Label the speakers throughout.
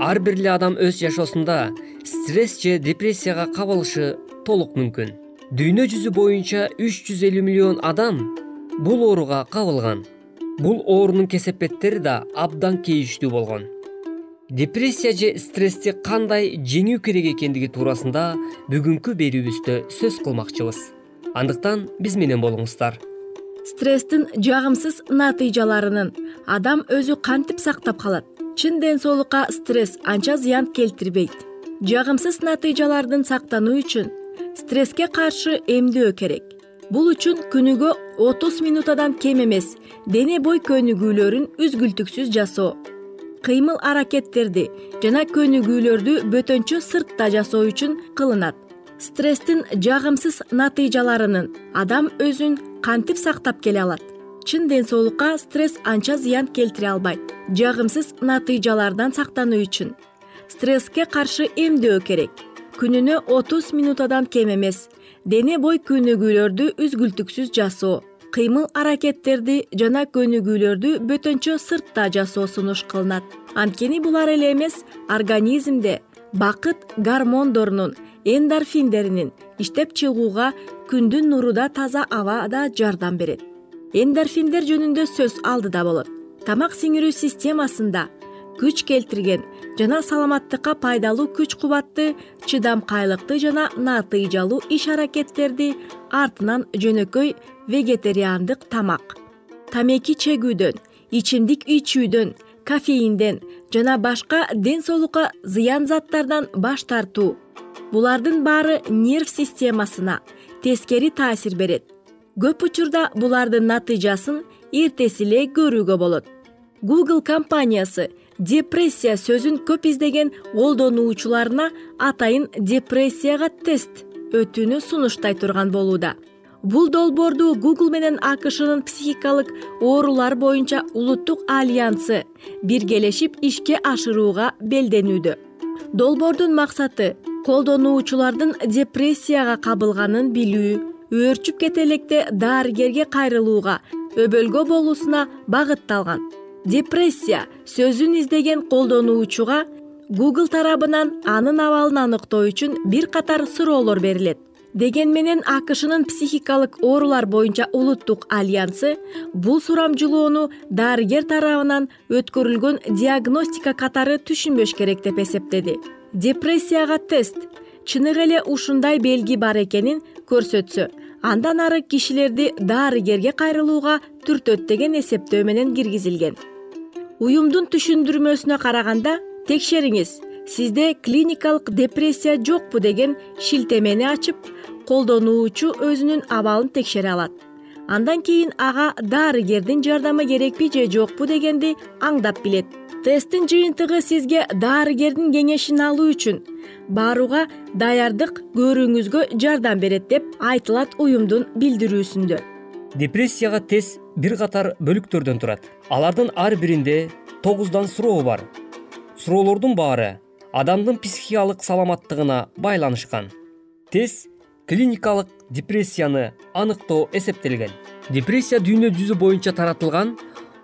Speaker 1: ар бир эле адам өз жашоосунда стресс же депрессияга кабылышы толук мүмкүн. Дүйнө жүзү боюнча үч жүз элүү миллион адам бул ооруга кабылган. Бул оорунун кесепеттери да абдан кейиштүү болгон. Депрессия же стрессти кандай жеңүү керек экендиги туурасында бүгүнкү берүүбүздө сөз кылмакчыбыз. Андыктан биз менен болуңуздар.
Speaker 2: Стресстин жагымсыз натыйжаларынын адам өзү кантип сактап калат чын ден соолукка стресс анча зыян келтирбейт. Жагымсыз натыйжалардан сактануу үчүн стресске каршы эмдөө керек. Бул үчүн күнүгө отуз минутадан кем эмес дене бой көнүгүүлөрүн үзгүлтүксүз жасоо. Кыймыл аракеттерди жана көнүгүүлөрдү бөтөнчө сыртта жасоо үчүн кылынат. Стресстин жагымсыз натыйжаларынын адам өзүн кантип сактап келе алат чын ден соолукка стресс анча зыян келтире албайт. Жагымсыз натыйжалардан сактануу үчүн. Стресске каршы эмдөө керек. Күнүнө отуз минутадан кем эмес. Дене бой көнүгүүлөрдү үзгүлтүксүз жасоо. Кыймыл аракеттерди жана көнүгүүлөрдү бөтөнчө сыртта жасоо сунуш кылынат. Анткени булар эле эмес организмде бакыт гормондорунун эндорфиндеринин иштеп чыгууга күндүн нуруда таза абада жардам берет эндорфиндер жөнүндө сөз алдыда болот. Тамак сиңирүү системасында күч келтирген жана саламаттыкка пайдалуу күч кубатты чыдамкайлыкты жана натыйжалуу иш аракеттерди артынан жөнөкөй вегетариандык тамак тамеки чегүүдөн ичимдик ичүүдөн кофеинден жана башка ден соолукка зыян заттардан баш тартуу. Булардын баары нерв системасына тескери таасир берет көп учурда булардын натыйжасын эртеси эле көрүүгө болот. Google компаниясы депрессия сөзүн көп издеген колдонуучуларына атайын депрессияга тест өтүүнү сунуштай турган болууда. Бул долбоорду google менен акшнын психикалык оорулар боюнча улуттук альянсы биргелешип ишке ашырууга белденүүдө. Долбоордун максаты колдонуучулардын депрессияга кабылганын билүү өөрчүп кете электе дарыгерге кайрылууга өбөлгө болуусуна багытталган. Депрессия сөзүн издеген колдонуучуга google тарабынан анын абалын аныктоо үчүн бир катар суроолор берилет. Дегени менен акшнын психикалык оорулар боюнча улуттук альянсы бул сурамжылоону дарыгер тарабынан өткөрүлгөн диагностика катары түшүнбөш керек деп эсептеди. Депрессияга тест чыныгы эле ушундай белги бар экенин көрсөтсө андан ары кишилерди дарыгерге кайрылууга түртөт деген эсептөө менен киргизилген. Уюмдун түшүндүрмөсүнө караганда текшериңиз сизде клиникалык депрессия жокпу? деген шилтемени ачып колдонуучу өзүнүн абалын текшере алат. Андан кийин ага дарыгердин жардамы керекпи же жокпу дегенди аңдап билет тесттин жыйынтыгы сизге дарыгердин кеңешин алуу үчүн. Барууга даярдык көрүүңүзгө жардам берет деп айтылат уюмдун билдирүүсүндө.
Speaker 1: Депрессияга тест бир катар бөлүктөрдөн турат. Алардын ар биринде тогуздан суроо бар. Суроолордун баары адамдын психикалык саламаттыгына байланышкан. Тест клиникалык депрессияны аныктоо эсептелген. Депрессия дүйнө жүзү боюнча таратылган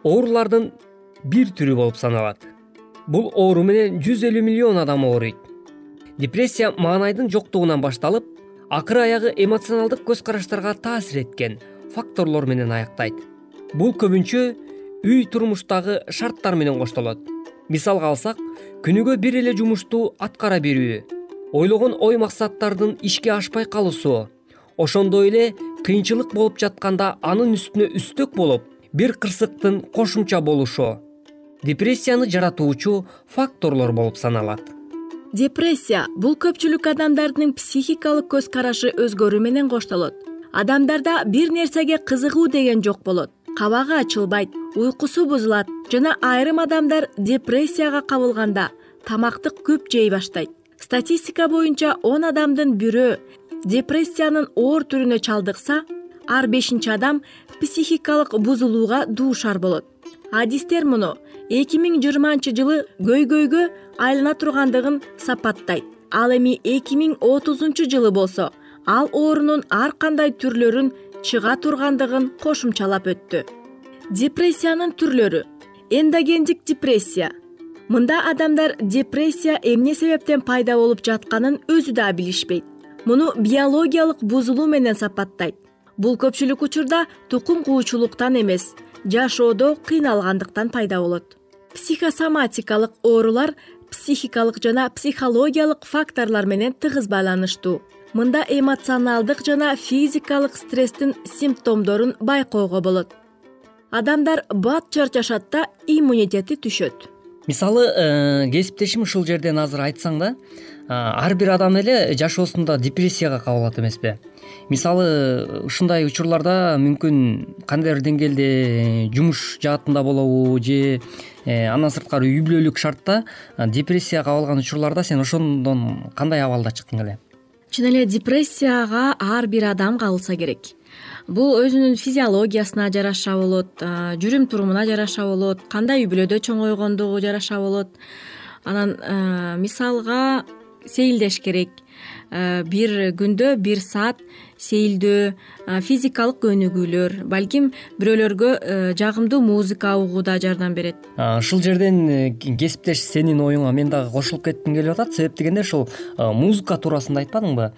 Speaker 1: оорулардын бир түрү болуп саналат. Бул оору менен жүз элүү миллион адам ооруйт. Депрессия маанайдын жоктугунан башталып акыры аягы эмоционалдык көз караштарга таасир эткен факторлор менен аяктайт. Бул көбүнчө үй турмуштагы шарттар менен коштолот. Мисалга алсак күнүгө бир эле жумушту аткара берүү ойлогон ой максаттардын ишке ашпай калуусу ошондой эле кыйынчылык болуп жатканда анын үстүнө үстөк болуп бир кырсыктын кошумча болушу депрессияны жаратуучу факторлор болуп саналат.
Speaker 2: Депрессия бул көпчүлүк адамдардын психикалык көз карашы өзгөрүү менен коштолот. Адамдарда бир нерсеге кызыгуу деген жок болот. Кабагы ачылбайт уйкусу бузулат жана айрым адамдар депрессияга кабылганда тамакты көп жей баштайт. Статистика боюнча он адамдын бирөө депрессиянын оор түрүнө чалдыкса ар бешинчи адам психикалык бузулууга дуушар болот. Адистер муну эки миң жыйырманчы жылы көйгөйгө айлана тургандыгын сапаттайт. Ал эми эки миң отузунчу жылы болсо ал оорунун ар кандай түрлөрүн чыга тургандыгын кошумчалап өттү. Депрессиянын түрлөрү. Эндогендик депрессия. Мында адамдар депрессия эмне себептен пайда болуп жатканын өзү да билишпейт. Муну биологиялык бузулуу менен сапаттайт. Бул көпчүлүк учурда тукум куучулуктан эмес жашоодо кыйналгандыктан пайда болот психосоматикалык оорулар психикалык жана психологиялык факторлор менен тыгыз байланыштуу. Мында эмоционалдык жана физикалык стресстин симптомдорун байкоого болот. Адамдар бат чарчашат да иммунитети түшөт.
Speaker 1: Мисалы э, кесиптешим ушул жерден азыр айтсаң да ар бир адам эле жашоосунда депрессияга кабылат эмеспи мисалы ушундай учурларда мүмкүн кандайдыр деңгээлде э, жумуш жаатында болобу же андан сырткары үй бүлөлүк шартта депрессияга кабылган учурларда сен ошондон кандай абалда чыктың эле?
Speaker 2: Чын эле депрессияга ар бир адам кабылса керек. Бул өзүнүн физиологиясына жараша болот жүрүм турумуна жараша болот кандай үй бүлөдө чоңойгондугу жараша болот. Анан мисалга сейилдеш керек. Бир күндө бир саат сейилдөө физикалык көнүгүүлөр балким бирөөлөргө жагымдуу музыка угуу да жардам берет.
Speaker 1: Ушул жерден э, кесиптеш сенин оюңа мен дагы кошулуп кетким келип атат. Себеп дегенде ушул музыка туурасында айтпадыңбы?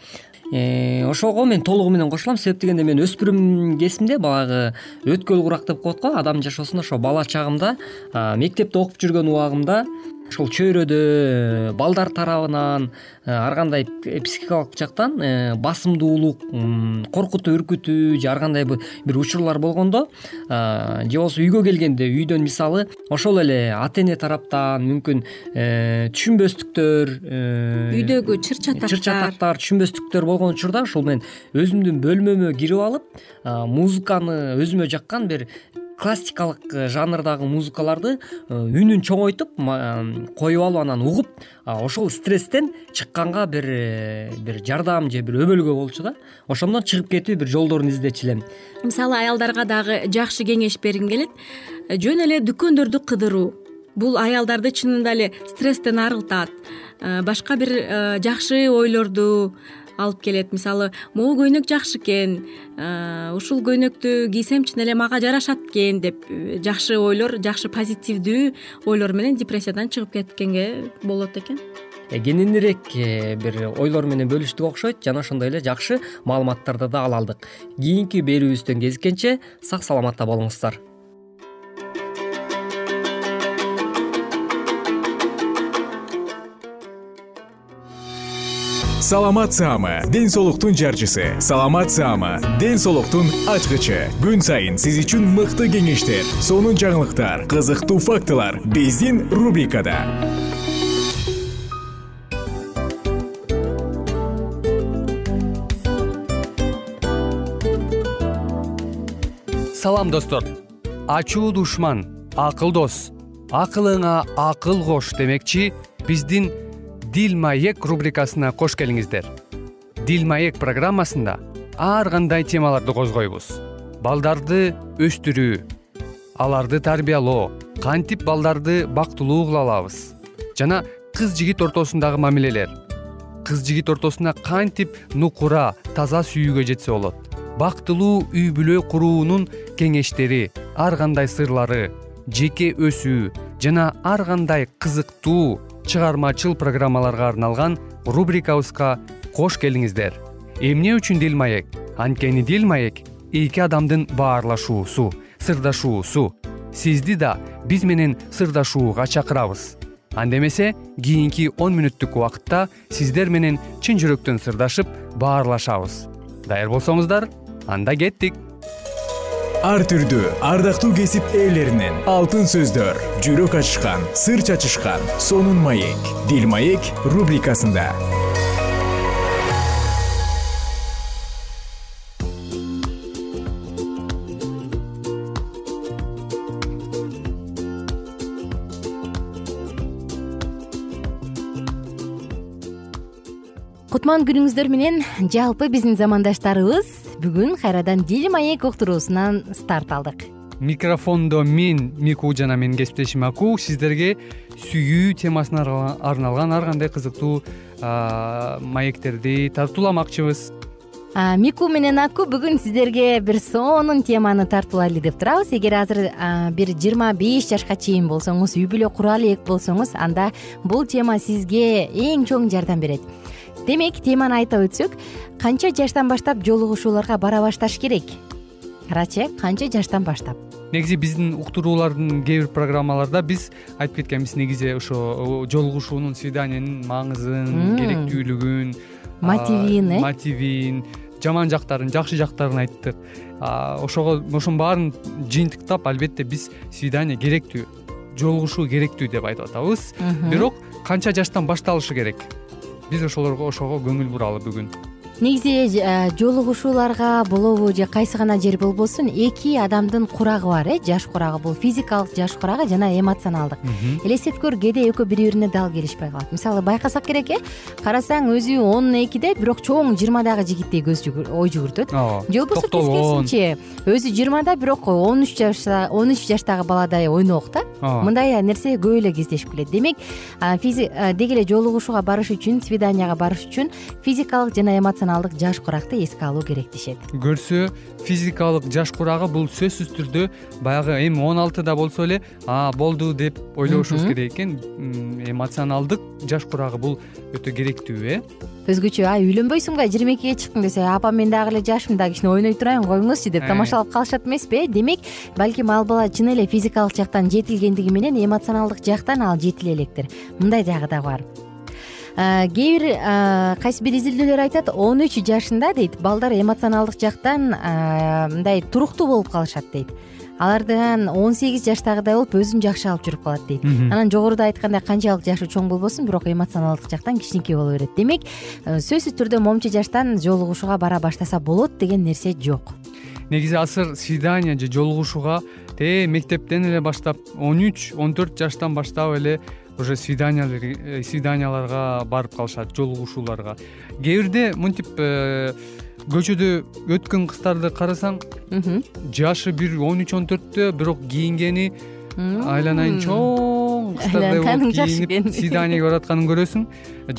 Speaker 1: Э, ошого мен толугу менен кошулам. Себеп дегенде мен өспүрүм кезимде баягы өткөл курак деп коет го. Адамдын жашоосунда ошо бала чагымда мектепте окуп жүргөн убагымда ушул чөйрөдө э, балдар тарабынан э, ар кандай психикалык жактан э, басымдуулук коркутуу үркүтүү же ар кандай бир учурлар болгондо же болбосо үйгө келгенде үйдөн мисалы ошол эле ата эне тараптан мүмкүн түшүнбөстүктөр
Speaker 2: үйдөгү чыр чатактар
Speaker 1: чыр чатактар түшүнбөстүктөр болгон учурда ушул мен өзүмдүн бөлмөмө кирип алып музыканы өзүмө жаккан бир классикалык э, жанрдагы музыкаларды э, үнүн чоңойтуп коюп алып анан угуп ошол стресстен чыкканга бир э, бир жардам же бир өбөлгө болчу да. Ошондон чыгып кетүү бир жолдорун издечү элем
Speaker 2: мисалы аялдарга дагы жакшы кеңеш бергим келет. Жөн эле дүкөндөрдү кыдыруу. Бул аялдарды чынында эле стресстен арылтат. Башка бир жакшы ойлорду алып келет. Мисалы могу көйнөк жакшы экен ушул көйнөктү кийсем чын эле мага жарашат экен деп жакшы ойлор жакшы позитивдүү ойлор менен депрессиядан чыгып кеткенге болот экен.
Speaker 1: Э, кененирээк э, бир ойлор менен бөлүштүк окшойт жана ошондой эле жакшы маалыматтарды да ала алдык. Кийинки берүүбүздөн кезиккенче сак саламатта болуңуздар
Speaker 3: саламат саама ден соолуктун жарчысы. Саламат саама ден соолуктун ачкычы. Күн сайын сиз үчүн мыкты кеңештер сонун жаңылыктар кызыктуу фактылар биздин рубрикада.
Speaker 4: Салам достор. Ачуу душман акыл дос. Акылыңа акыл кош демекчи биздин дил маек рубрикасына кош келиңиздер. Дил маек программасында ар кандай темаларды козгойбуз? Балдарды өстүрүү аларды тарбиялоо кантип балдарды бактылуу кыла алабыз? Жана кыз жигит ортосундагы мамилелер кыз жигит ортосуна кантип нукура таза сүйүүгө жетсе болот? Бактылуу үй бүлө куруунун кеңештери ар кандай сырлары жеке өсүү жана ар кандай кызыктуу чыгармачыл программаларга арналган рубрикабызга кош келиңиздер. Эмне үчүн дил маек? Анткени дил маек эки адамдын баарлашуусу сырдашуусу. Сизди да биз менен сырдашууга чакырабыз. Анда эмесе кийинки он мүнөттүк убакытта сиздер менен чын жүрөктөн сырдашып баарлашабыз. Даяр болсоңуздар анда кеттик
Speaker 3: ар түрдүү ардактуу кесип ээлеринен алтын сөздөр жүрөк ачышкан сыр чачышкан сонун маек дил маек рубрикасында.
Speaker 5: Кутман күнүңүздөр менен жалпы биздин замандаштарыбыз бүгүн кайрадан дил маек уктуруусунан старт алдык.
Speaker 4: Микрофондо мен мику жана менин кесиптешим аку сиздерге сүйүү темасына арналган ар кандай кызыктуу маектерди тартууламакчыбыз
Speaker 5: мику менен аку бүгүн сиздерге бир сонун теманы тартуулайлы деп турабыз. Эгер азыр бир жыйырма беш жашка чейин болсоңуз үй бүлө кура элек болсоңуз анда бул тема сизге эң чоң жардам берет. Демек теманы айта өтсөк канча жаштан баштап жолугушууларга бара башташ керек? Карачы канча жаштан баштап?
Speaker 4: Негизи биздин уктуруулардын кээ бир программаларда биз айтып кеткенбиз. Негизи ошо жолугушуунун свиданиянын маңызын керектүүлүгүн
Speaker 5: мотивин э?
Speaker 4: Мотивин жаман жактарын жакшы жактарын айттык. Ошого ошонун баарын жыйынтыктап албетте биз свидание керектүү жолугушуу керектүү деп айтып атабыз. Бирок канча жаштан башталышы керек? Биз ошолорго ошого көңүл буралы бүгүн
Speaker 5: негизи э, жолугушууларга болобу же кайсы гана жер болбосун эки адамдын курагы бар э жаш курагы. Бул физикалык жаш курагы жана эмоционалдык. Элестетип көр кээде экөө бири бирине дал келишпей калат. Мисалы байкасак керек э? Карасаң өзү он экиде бирок чоң жыйырмадагы жигитте көз ой жүгүртөт. Ооба же болбосо тескерисинче өзү жыйырмада бирок он үч жашта он үч жаштагы баладай ойнок да. Ооба. Мындай нерсе көп эле кездешип келет. Демек деги эле жолугушууга барыш үчүн свиданияга барыш үчүн физикалык жана жаш куракты эске алуу керек дешет.
Speaker 4: Көрсө физикалык жаш курагы бул сөзсүз түрдө баягы эми он алтыда болсо эле а болду деп ойлобошубуз керек экен. Эмоционалдык жаш курагы бул өтө керектүү э?
Speaker 5: Өзгөчө ай үйлөнбөйсүңбү жыйырма экиге чыктың десе апа мен дагы эле жашмын да кичине ойной турайын коюңузчу деп тамашалап калышат эмеспи э? Демек балким ал бала чын эле физикалык жактан жетилгендиги менен эмоционалдык жактан ал жетиле электир. Мындай жагы да бар кээ бир кайсы бир изилдөөлөр айтат он үч жашында дейт балдар эмоционалдык жактан мындай туруктуу болуп калышат дейт. Алардан он сегиз жаштагыдай болуп өзүн жакшы алып жүрүп калат дейт. Анан жогоруда айткандай канчалык жашы чоң болбосун бирок эмоционалдык жактан кичинекей боло берет. Демек э, сөзсүз түрдө момчу жаштан жолугушууга бара баштаса болот деген нерсе жок.
Speaker 4: Негизи азыр свидание же жолугушууга тээ мектептен эле баштап он үч он төрт жаштан баштап эле уже свиданиялер свиданияларга барып калышат жолугушууларга. Кээ бирде мынтип э, көчөдө өткөн кыздарды карасаң жашы бир он үч он төрттө бирок кийингени айланайын чоң кыздардай болуп кийинип свиданиеге баратканын көрөсүң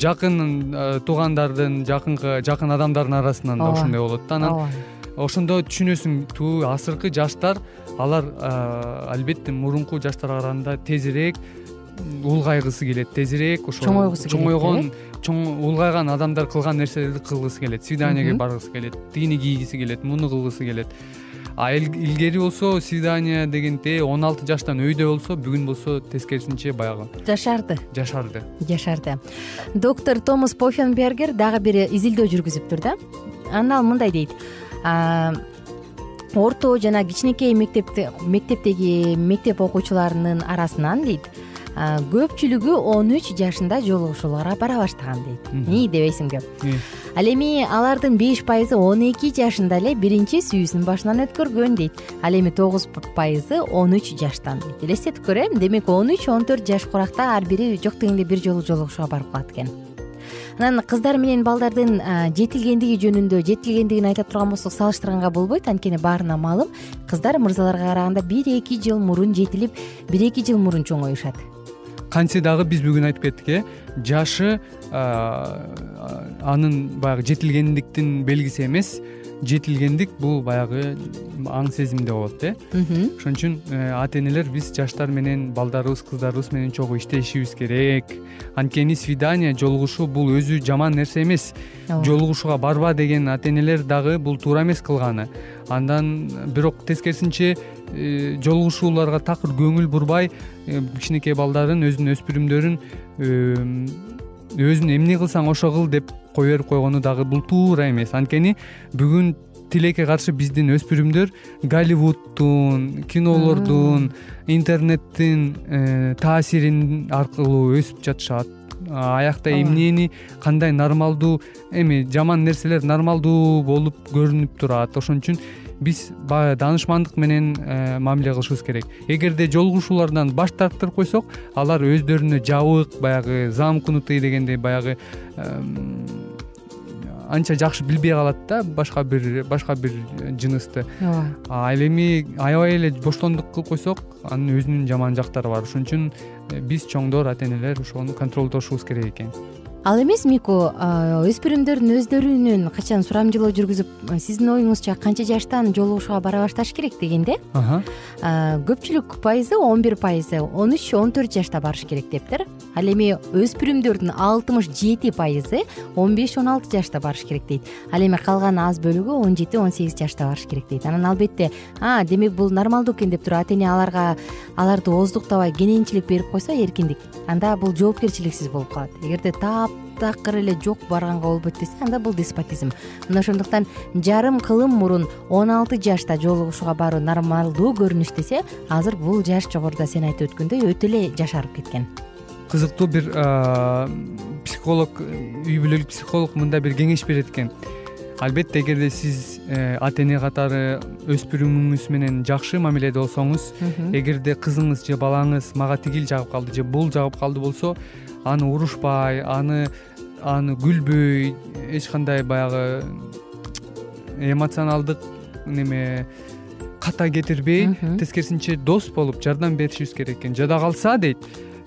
Speaker 4: жакын э, туугандардын жакынкы жакын адамдардын арасынан да ошондой болот да анан ошондо түшүнөсүң. Түү азыркы жаштар алар э, албетте мурунку жаштарга караганда тезирээк улгайгысы келет тезирээк ошо
Speaker 5: чоңойгусу
Speaker 4: келет чоңойгон чоң улгайган адамдар кылган нерселерди кылгысы келет. Свиданиеге баргысы келет тигини кийгиси келет муну кылгысы келет. А илгери болсо свидание деген тээ он алты жаштан өйдө болсо бүгүн болсо тескерисинче баягы.
Speaker 5: Жашарды.
Speaker 4: Жашарды.
Speaker 5: Жашарды. Доктор томас пофенбергер дагы бир изилдөө жүргүзүптүр да. Анан ал мындай дейт. Орто жана кичинекей мектепте мектептеги мектеп окуучуларынын арасынан дейт көпчүлүгү он үч жашында жолугушууларга бара баштаган дейт. Ии дебейсиңби ал эми алардын беш пайызы он эки жашында эле биринчи сүйүүсүн башынан өткөргөн дейт. Ал эми тогуз пайызы он үч жаштан дейт. Элестетип көр э демек он үч он төрт жаш куракта ар бири жок дегенде бир жолу жолугушууга барып калат экен. Анан кыздар менен балдардын жетилгендиги жөнүндө жетилгендигин айта турган болсок салыштырганга болбойт. Анткени баарына маалым кыздар мырзаларга караганда бир эки жыл мурун жетилип бир эки жыл мурун чоңоюшат
Speaker 4: кантсе дагы биз бүгүн айтып кеттик э? Жашы анын баягы жетилгендиктин белгиси эмес. Жетилгендик бул баягы аң сезимде болот э? Ошон үчүн э, ата энелер биз жаштар менен балдарыбыз кыздарыбыз менен чогуу иштешибиз керек. Анткени свидание жолугушуу бул өзү жаман нерсе эмес. Жолугушууга барба деген ата энелер дагы бул туура эмес кылганы. Андан бирок тескерисинче жолугушууларга такыр көңүл бурбай э, кичинекей балдарын өзүнүн өспүрүмдөрүн өзүң эмне кылсаң ошо кыл деп кое берип койгону дагы бул туура эмес. Анткени бүгүн тилекке каршы биздин өспүрүмдөр голливуддун кинолордун интернеттин э, таасирин аркылуу өсүп жатышат. Аякта эмнени кандай нормалдуу эми жаман нерселер нормалдуу болуп көрүнүп турат. Ошон үчүн биз баягы даанышмандык менен э, мамиле кылышыбыз керек. Эгерде жолугушуулардан баш тартырып койсок алар өздөрүнө жабык баягы замкнутый дегендей баягы анча жакшы билбей калат да башка бир башка бир жынысты. Ооба. Ал эми аябай эле боштондук кылып койсок анын өзүнүн жаман жактары бар. Ошон үчүн э, биз чоңдор ата энелер ошону контролдошубуз керек экен
Speaker 5: ал эмес мику өспүрүмдөрдүн өздөрүнүн качан сурамжылоо жүргүзүп сиздин оюңузча канча жаштан жолугушууга бара башташ керек дегенде көпчүлүк пайызы он бир пайызы он үч он төрт жашта барыш керек дептир ал эми өспүрүмдөрдүн алтымыш жети пайызы он беш он алты жашта барыш керек дейт. Ал эми калган аз бөлүгү он жети он сегиз жашта барыш керек дейт. Анан албетте а демек бул нормалдуу экен деп туруп ата эне аларга аларды ооздуктабай кененчилик берип койсо эркиндик. Анда бул жоопкерчиликсиз болуп калат. Эгерде таптакыр эле жок барганга болбойт десе анда бул деспотизм. Мына ошондуктан жарым кылым мурун он алты жашта жолугушууга баруу нормалдуу көрүнүш десе азыр бул жаш жогоруда сен айтып өткөндөй өтө эле жашарып кеткен.
Speaker 4: Кызыктуу бир психолог үй бүлөлүк психолог мындай бир кеңеш берет экен. Албетте эгерде сиз э, ата эне катары өспүрүмүңүз менен жакшы мамиледе болсоңуз эгерде кызыңыз же балаңыз мага тигил жагып калды же бул жагып калды болсо аны урушпай аны аны күлбөй эч кандай баягы эмоционалдык неме ката кетирбей тескерисинче дос болуп жардам беришибиз керек экен. Жада калса дейт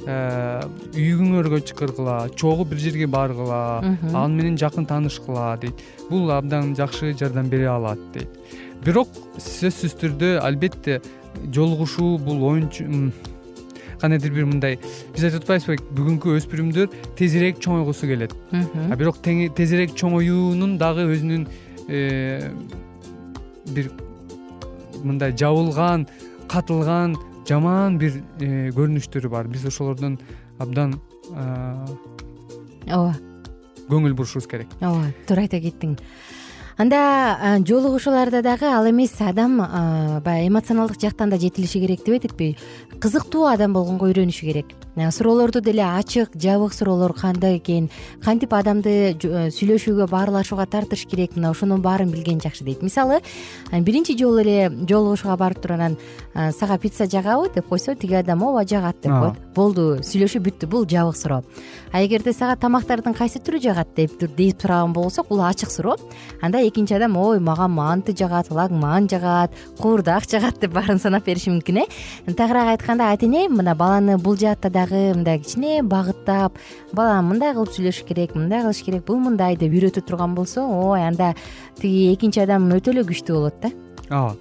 Speaker 4: э, үйүңөргө чакыргыла чогуу бир жерге баргыла ал менен жакын таанышкыла дейт. Бул абдан жакшы жардам бере алат дейт. Бирок сөзсүз түрдө албетте жолугушуу бул кандайдыр бир мындай. Биз айтып атпайбызбы бүгүнкү өспүрүмдөр тезирээк чоңойгусу келет. А бирок тезирээк чоңоюунун дагы өзүнүн э, бир мындай жабылган катылган жаман бир э, көрүнүштөрү бар. Биз ошолордон абдан
Speaker 5: ооба.
Speaker 4: көңүл бурушубуз керек.
Speaker 5: Ооба туура айта кеттиң анда жолугушууларда дагы ал эмес адам баягы эмоционалдык жактан да жетилиши керек дебедикпи кызыктуу адам болгонго үйрөнүшү керек. Суроолорду деле ачык жабык суроолор кандай экен кантип адамды сүйлөшүүгө баарлашууга тартыш керек мына ошонун баарын билген жакшы дейт. Мисалы биринчи жолу эле жолугушууга барып туруп анан сага пицца жагабы деп койсо тиги адам ооба жагат деп коет. Болду сүйлөшүү бүттү бул жабык суроо. А эгерде сага тамактардын кайсы түрү жагат деп деп сураган болсок бул ачык суроо. Анда экинчи адам ой мага манты жагат лагман жагат куурдак жагат деп баарын санап бериши мүмкүн э? Тагыраак айтканда ата эне мына баланы бул жаатта дагы мындай кичине багыттап бала мындай кылып сүйлөшүш керек мындай кылыш керек бул мындай деп үйрөтө турган болсо ой анда тиги экинчи адам өтө эле күчтүү болот да.
Speaker 4: Ооба.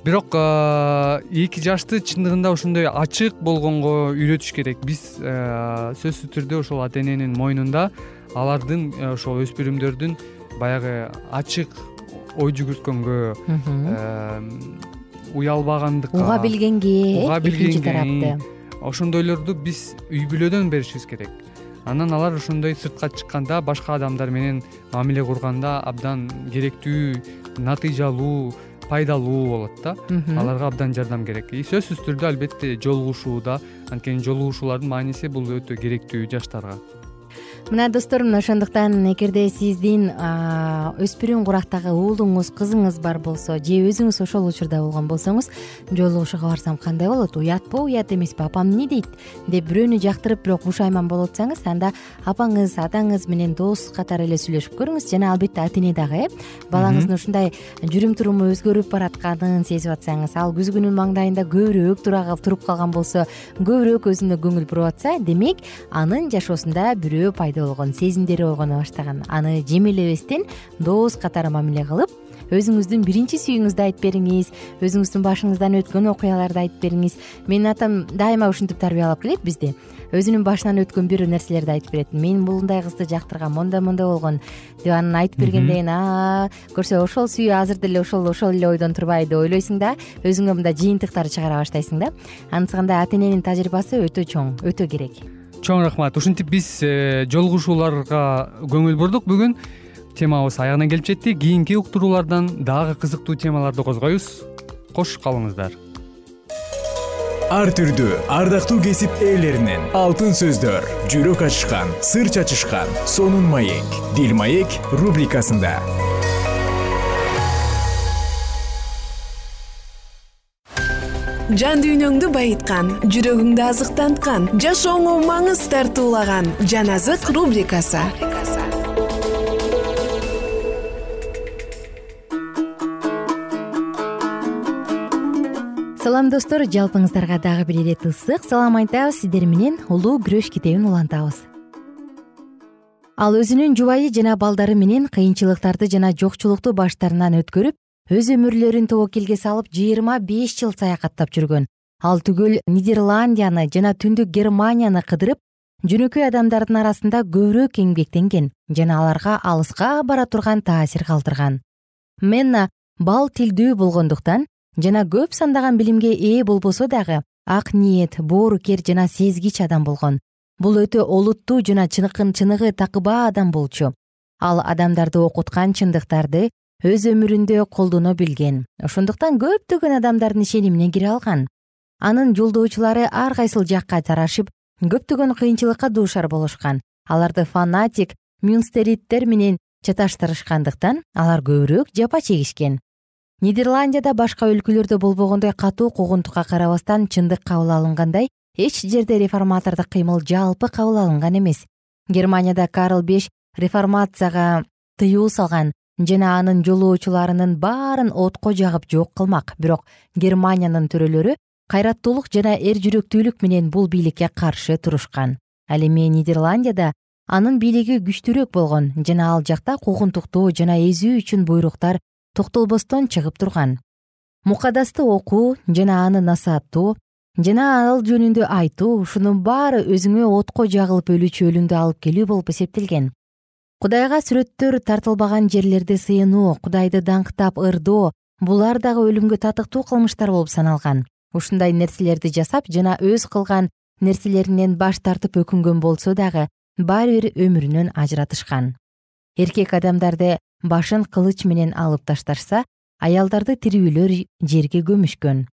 Speaker 4: Бирок эки жашты чындыгында ошондой ачык болгонго үйрөтүш керек. Биз сөзсүз түрдө ошол ата эненин мойнунда алардын э, ошол өспүрүмдөрдүн баягы ачык ой жүгүрткөнгө уялбагандыкка
Speaker 5: уга билгенге
Speaker 4: уга билгенге.
Speaker 5: экинчи тарапты.
Speaker 4: Ошондойлорду биз үй бүлөдөн беришибиз керек. Анан алар ошондой сыртка чыкканда башка адамдар менен мамиле курганда абдан керектүү натыйжалуу пайдалуу болот да. Аларга абдан жардам керек. И сөзсүз түрдө албетте жолугушууда анткени жолугушуулардын мааниси бул өтө керектүү жаштарга
Speaker 5: мына достор мына ошондуктан эгерде сиздин өспүрүм курактагы уулуңуз кызыңыз бар болсо же өзүңүз ошол учурда болгон болсоңуз жолугушууга барсам кандай болот? Уятпы уят эмеспи апам эмне дейт? Деп бирөөнү жактырып бирок бушайман болуп атсаңыз анда апаңыз атаңыз менен дос катары эле сүйлөшүп көрүңүз. Жана албетте ата эне дагы э? Балаңыздын ушундай жүрүм туруму өзгөрүп баратканын сезип атсаңыз ал күзгүнүн маңдайында көбүрөөк туруп калган болсо көбүрөөк өзүнө көңүл буруп атса демек анын жашоосунда бирөө пайда болгон сезимдери ойгоно баштаган. Аны жемелебестен дос катары мамиле кылып өзүңүздүн биринчи сүйүүңүздү айтып бериңиз өзүңүздүн башыңыздан өткөн окуяларды айтып бериңиз. Менин атам дайыма ушинтип тарбиялап келет бизди. Өзүнүн башынан өткөн бир нерселерди айтып берет. Мен мындай кызды жактыргам мондай мондай болгон деп анан айтып бергенден кийин көрсө ошол сүйүү азыр деле ошол ошол эле ойдон турбайбы деп ойлойсуң да өзүңө мындай жыйынтыктар чыгара баштайсың да. Анысы кандай ата эненин тажрыйбасы өтө чоң өтө керек
Speaker 4: чоң рахмат. Ушинтип биз э, жолугушууларга көңүл бурдук. Бүгүн темабыз аягына келип жетти. Кийинки уктуруулардан дагы кызыктуу темаларды козгойбуз. Кош калыңыздар.
Speaker 3: Ар түрдүү ардактуу кесип ээлеринен алтын сөздөр жүрөк ачышкан сыр чачышкан сонун маек дил маек рубрикасында
Speaker 6: жан дүйнөңдү байыткан жүрөгүңдү азыктанткан жашооңо маңыз тартуулаган жан азык рубрикасы.
Speaker 5: Салам достор жалпыңыздарга дагы бир ирет ысык. Салам айтабыз сиздер менен улуу күрөш китебин улантабыз. Ал өзүнүн жубайы жана балдары менен кыйынчылыктарды жана жокчулукту баштарынан өткөрүп өз өмүрлөрүн тобокелге салып жыйырма беш жыл саякаттап жүргөн. Ал түгүл нидерландияны жана түндүк германияны кыдырып жөнөкөй адамдардын арасында көбүрөөк эмгектенген жана аларга алыска бара турган таасир калтырган. Менна бал тилдүү болгондуктан жана көп сандаган билимге ээ болбосо дагы ак ниет боорукер жана сезгич адам болгон. Бул өтө олуттуу жана чыныгы такыба адам болчу. Ал адамдарды окуткан чындыктарды өз өмүрүндө колдоно билген. Ошондуктан көптөгөн адамдардын ишенимине кире алган. Анын жолдоочулары ар кайсыл жакка тарашып көптөгөн кыйынчылыкка дуушар болушкан. Аларды фанатик мюнстериттер менен чаташтырышкандыктан алар көбүрөөк жапа чегишкен. Нидерландияда башка өлкөлөрдө болбогондой катуу куугунтукка карабастан чындык кабыл алынгандай эч жерде реформатордук кыймыл жалпы кабыл алынган эмес. Германияда карл беш реформацияга тыюу салган жана анын жолоочуларынын баарын отко жагып жок кылмак. Бирок германиянын төрөлөрү кайраттуулук жана эр жүрөктүүлүк менен бул бийликке каршы турушкан. Ал эми нидерландияда анын бийлиги күчтүүрөөк болгон жана ал жакта куугунтуктоо жана эзүү үчүн буйруктар токтолбостон чыгып турган. Мукадасты окуу жана аны насааттоо жана ал жөнүндө айтуу ушунун баары өзүңө отко жагылып өлүүчү өлүмдү алып келүү болуп эсептелген кудайга сүрөттөр тартылбаган жерлерди сыйынуу кудайды даңктап ырдоо булар дагы өлүмгө татыктуу кылмыштар болуп саналган. Ушундай нерселерди жасап жана өз кылган нерселеринен баш тартып өкүнгөн болсо дагы баары бир өмүрүнөн ажыратышкан. Эркек адамдарды башын кылыч менен алып ташташса аялдарды тирүүлөр жерге көмүшкөн.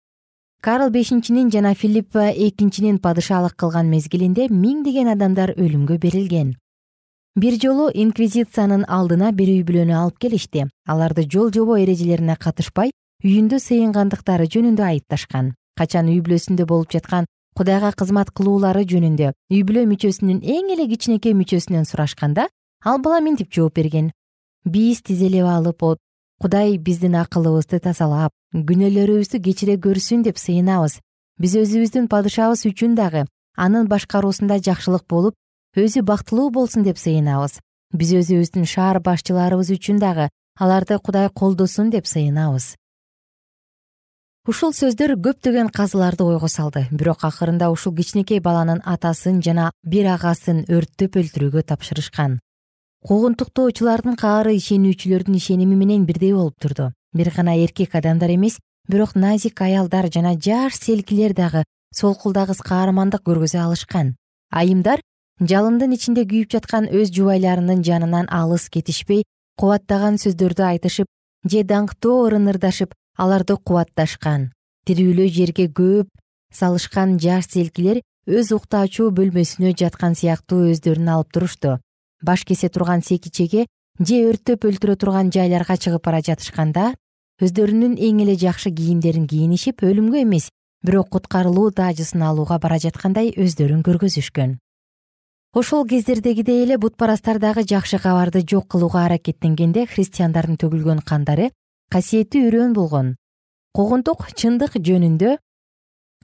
Speaker 5: Карл бешинчинин жана филиппа экинчинин падышалык кылган мезгилинде миңдеген адамдар өлүмгө берилген бир жолу инквизициянын алдына бир үй бүлөнү алып келишти. Аларды жол жобо эрежелерине катышпай үйүндө сыйынгандыктары жөнүндө айыпташкан. Качан үй бүлөсүндө болуп жаткан кудайга кызмат кылуулары жөнүндө үй бүлө мүчөсүнүн эң эле кичинекей мүчөсүнөн сурашканда ал бала мынтип жооп берген. Биз тизелеп алып кудай биздин акылыбызды тазалап күнөөлөрүбүздү кечире көрсүн деп сыйынабыз. Биз өзүбүздүн падышабыз үчүн дагы анын башкаруусунда жакшылык болуп өзү бактылуу болсун деп сыйынабыз. Биз өзүбүздүн шаар башчыларыбыз үчүн дагы аларды кудай колдосун деп сыйынабыз. Ушул сөздөр көптөгөн казыларды ойго салды. Бирок акырында ушул кичинекей баланын атасын жана бир агасын өрттөп өлтүрүүгө тапшырышкан. Куугунтуктоочулардын каары ишенүүчүлөрдүн ишеними менен бирдей болуп турду. Бир гана эркек адамдар эмес бирок назик аялдар жана жаш селкилер дагы солкулдагыс каармандык көргөзө алышкан. Айымдар жалындын ичинде күйүп жаткан өз жубайларынын жанынан алыс кетишпей кубаттаган сөздөрдү айтышып же даңктоо ырын аларды кубатташкан. Тирүүлөй жерге көп салышкан жаш селкилер өз уктаа ачуу бөлмөсүнө жаткан сыяктуу өздөрүн алып турушту. Баш кесе турган секичеге же өрттөп өлтүрө турган жайларга чыгып бара жатышканда өздөрүнүн эң эле жакшы кийимдерин кийинишип өлүмгө эмес бирок куткарылуу таажысын алууга бара жаткандай өздөрүн көргөзүшкөн ошол кездердегидей эле бутпарастар дагы жакшы кабарды жок кылууга аракеттенгенде христиандардын төгүлгөн кандары касиеттүү үрөөн болгон. Куугунтук чындык жөнүндө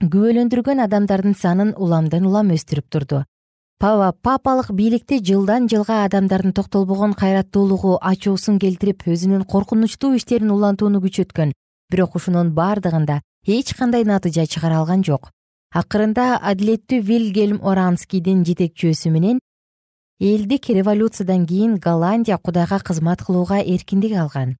Speaker 5: күбөлөндүргөн адамдардын санын уламдан улам өстүрүп турду. Папа папалык бийликти жылдан жылга адамдардын токтолбогон кайраттуулугу ачуусун келтирип өзүнүн коркунучтуу иштерин улантууну күчөткөн. Бирок ушунун бардыгында эч кандай натыйжа чыгара алган жок акырында адилеттүү вильгельм оранскийдин жетекчөөсү менен элдик революциядан кийин голландия кудайга кызмат кылууга эркиндик алган.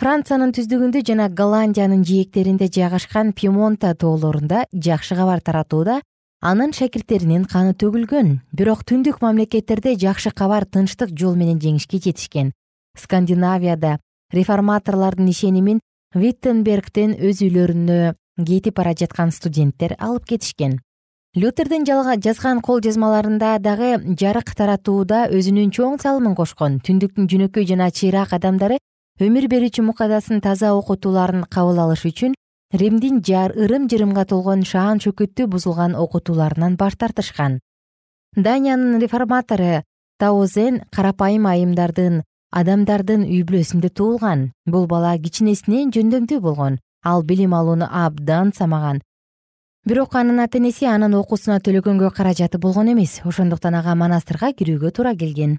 Speaker 5: Франциянын түздүгүндө жана голландиянын жээктеринде жайгашкан пимонта тоолорунда жакшы кабар таратууда анын шакирттеринин каны төгүлгөн. Бирок түндүк мамлекеттерде жакшы кабар тынчтык жол менен жеңишке жетишкен. Скандинавияда реформаторлордун ишенимин виттенбергден өз үйлөрүнө кетип бара жаткан студенттер алып кетишкен. Лютердин жазган кол жазмаларында дагы жарык таратууда өзүнүн чоң салымын кошкон. Түндүктүн жөнөкөй жана чыйраак адамдары өмүр берүүчү мукадасын таза окутууларын кабыл алыш үчүн римдин ырым жырымга толгон шаан шөкөттүү бузулган окутууларынан баш тартышкан. Даниянын реформатору таозен карапайым айымдардын адамдардын үй бүлөсүндө туулган бул бала кичинесинен жөндөмдүү болгон ал билим алууну абдан самаган. Бирок анын ата энеси анын окуусуна төлөгөнгө каражаты болгон эмес. Ошондуктан ага монастырга кирүүгө туура келген.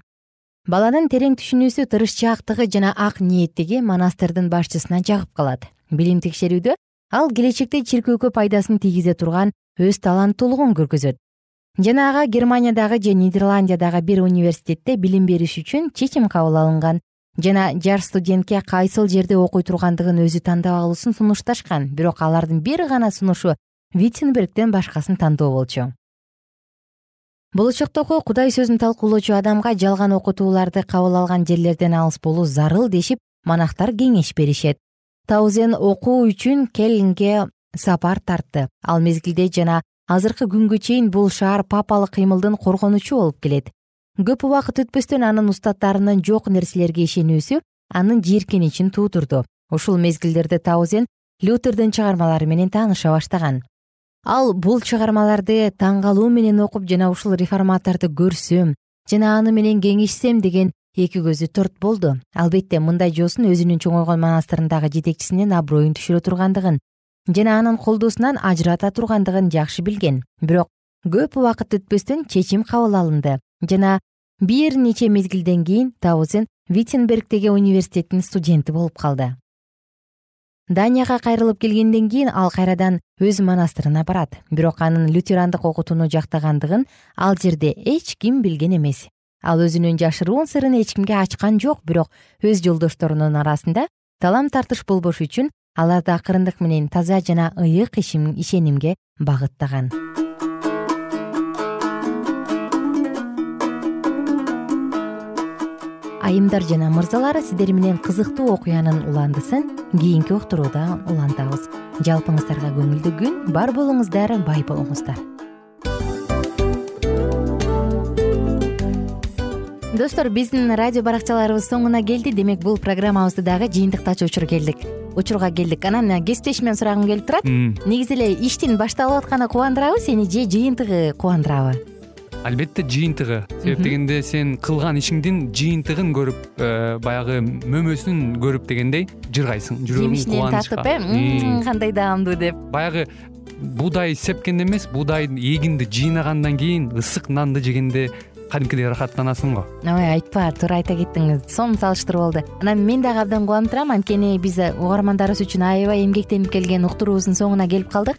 Speaker 5: Баланын терең түшүнүүсү тырышчаактыгы жана ак ниеттиги монастырдын башчысына жагып калат. Билим текшерүүдө ал келечекте чиркөөгө пайдасын тийгизе турган өз таланттуулугун көргөзөт. Жана ага германиядагы же нидерландиядагы бир университетте билим бериш үчүн чечим кабыл алынган жана жаш студентке кайсыл жерде окуй тургандыгын өзү тандап алуусун сунушташкан. Бирок алардын бир гана сунушу виттенбергден башкасын тандоо болчу. Болочоктогу кудай сөзүн талкуулоочу адамга жалган окутууларды кабыл алган жерлерден алыс болуу зарыл дешип монахтар кеңеш беришет. Таузен окуу үчүн келнге сапар тартты. Ал мезгилде жана азыркы күнгө чейин бул шаар папалык кыймылдын коргонучу болуп келет көп убакыт өтпөстөн анын устаттарынын жок нерселерге ишенүүсү анын жийиркеничин туудурду. Ушул мезгилдерде таузен лютердин чыгармалары менен тааныша баштаган. Ал бул чыгармаларды таң калуу менен окуп жана ушул реформаторду көрсөм жана аны менен кеңешсем деген эки көзү торт болду. Албетте мындай жосун өзүнүн чоңойгон монастырындагы жетекчисинин аброюн түшүрө тургандыгын жана анын колдоосунан ажырата тургандыгын жакшы билген. Бирок көп убакыт өтпөстөн чечим кабыл алынды жана бир нече мезгилден кийин таузен виттенбергдеги университеттин студенти болуп калды. Данияга кайрылып келгенден кийин ал кайрадан өз монастырына барат. Бирок анын лютерандык окутууну жактагандыгын ал жерде эч ким билген эмес. Ал өзүнүн жашыруун сырын эч кимге ачкан жок бирок өз жолдошторунун арасында талам тартыш болбош үчүн аларды акырындык менен таза жана ыйык ишенимге багыттаган айымдар жана мырзалар сиздер менен кызыктуу окуянын уландысын кийинки уктурууда улантабыз. Жалпыңыздарга көңүлдүү күн бар болуңуздар бай болуңуздар. Достор биздин радио баракчаларыбыз соңуна келди. Демек бул программабызды дагы жыйынтыктачу учур келдик. Учурга келдик. Анан кесиптешимден сурагым келип турат. Негизи эле иштин башталып атканы кубандырабы сени же жыйынтыгы кубандырабы
Speaker 4: албетте жыйынтыгы. Себеп дегенде сен кылган ишиңдин жыйынтыгын көрүп э, баягы мөмөсүн көрүп дегендей жыргайсың. Жүрөгүң
Speaker 5: жемишинен тартып э? Кандай даамдуу деп.
Speaker 4: Баягы буудай сепкенде эмес буудайдын эгинди жыйнагандан кийин ысык нанды жегенде кадимкидей ырахаттанасың го.
Speaker 5: Ой айтпа туура айта кеттиңиз. Сонун салыштыруу болду анан мен дагы абдан кубанып турам. Анткени биз угармандарыбыз үчүн аябай эмгектенип келген уктуруубуздун соңуна келип калдык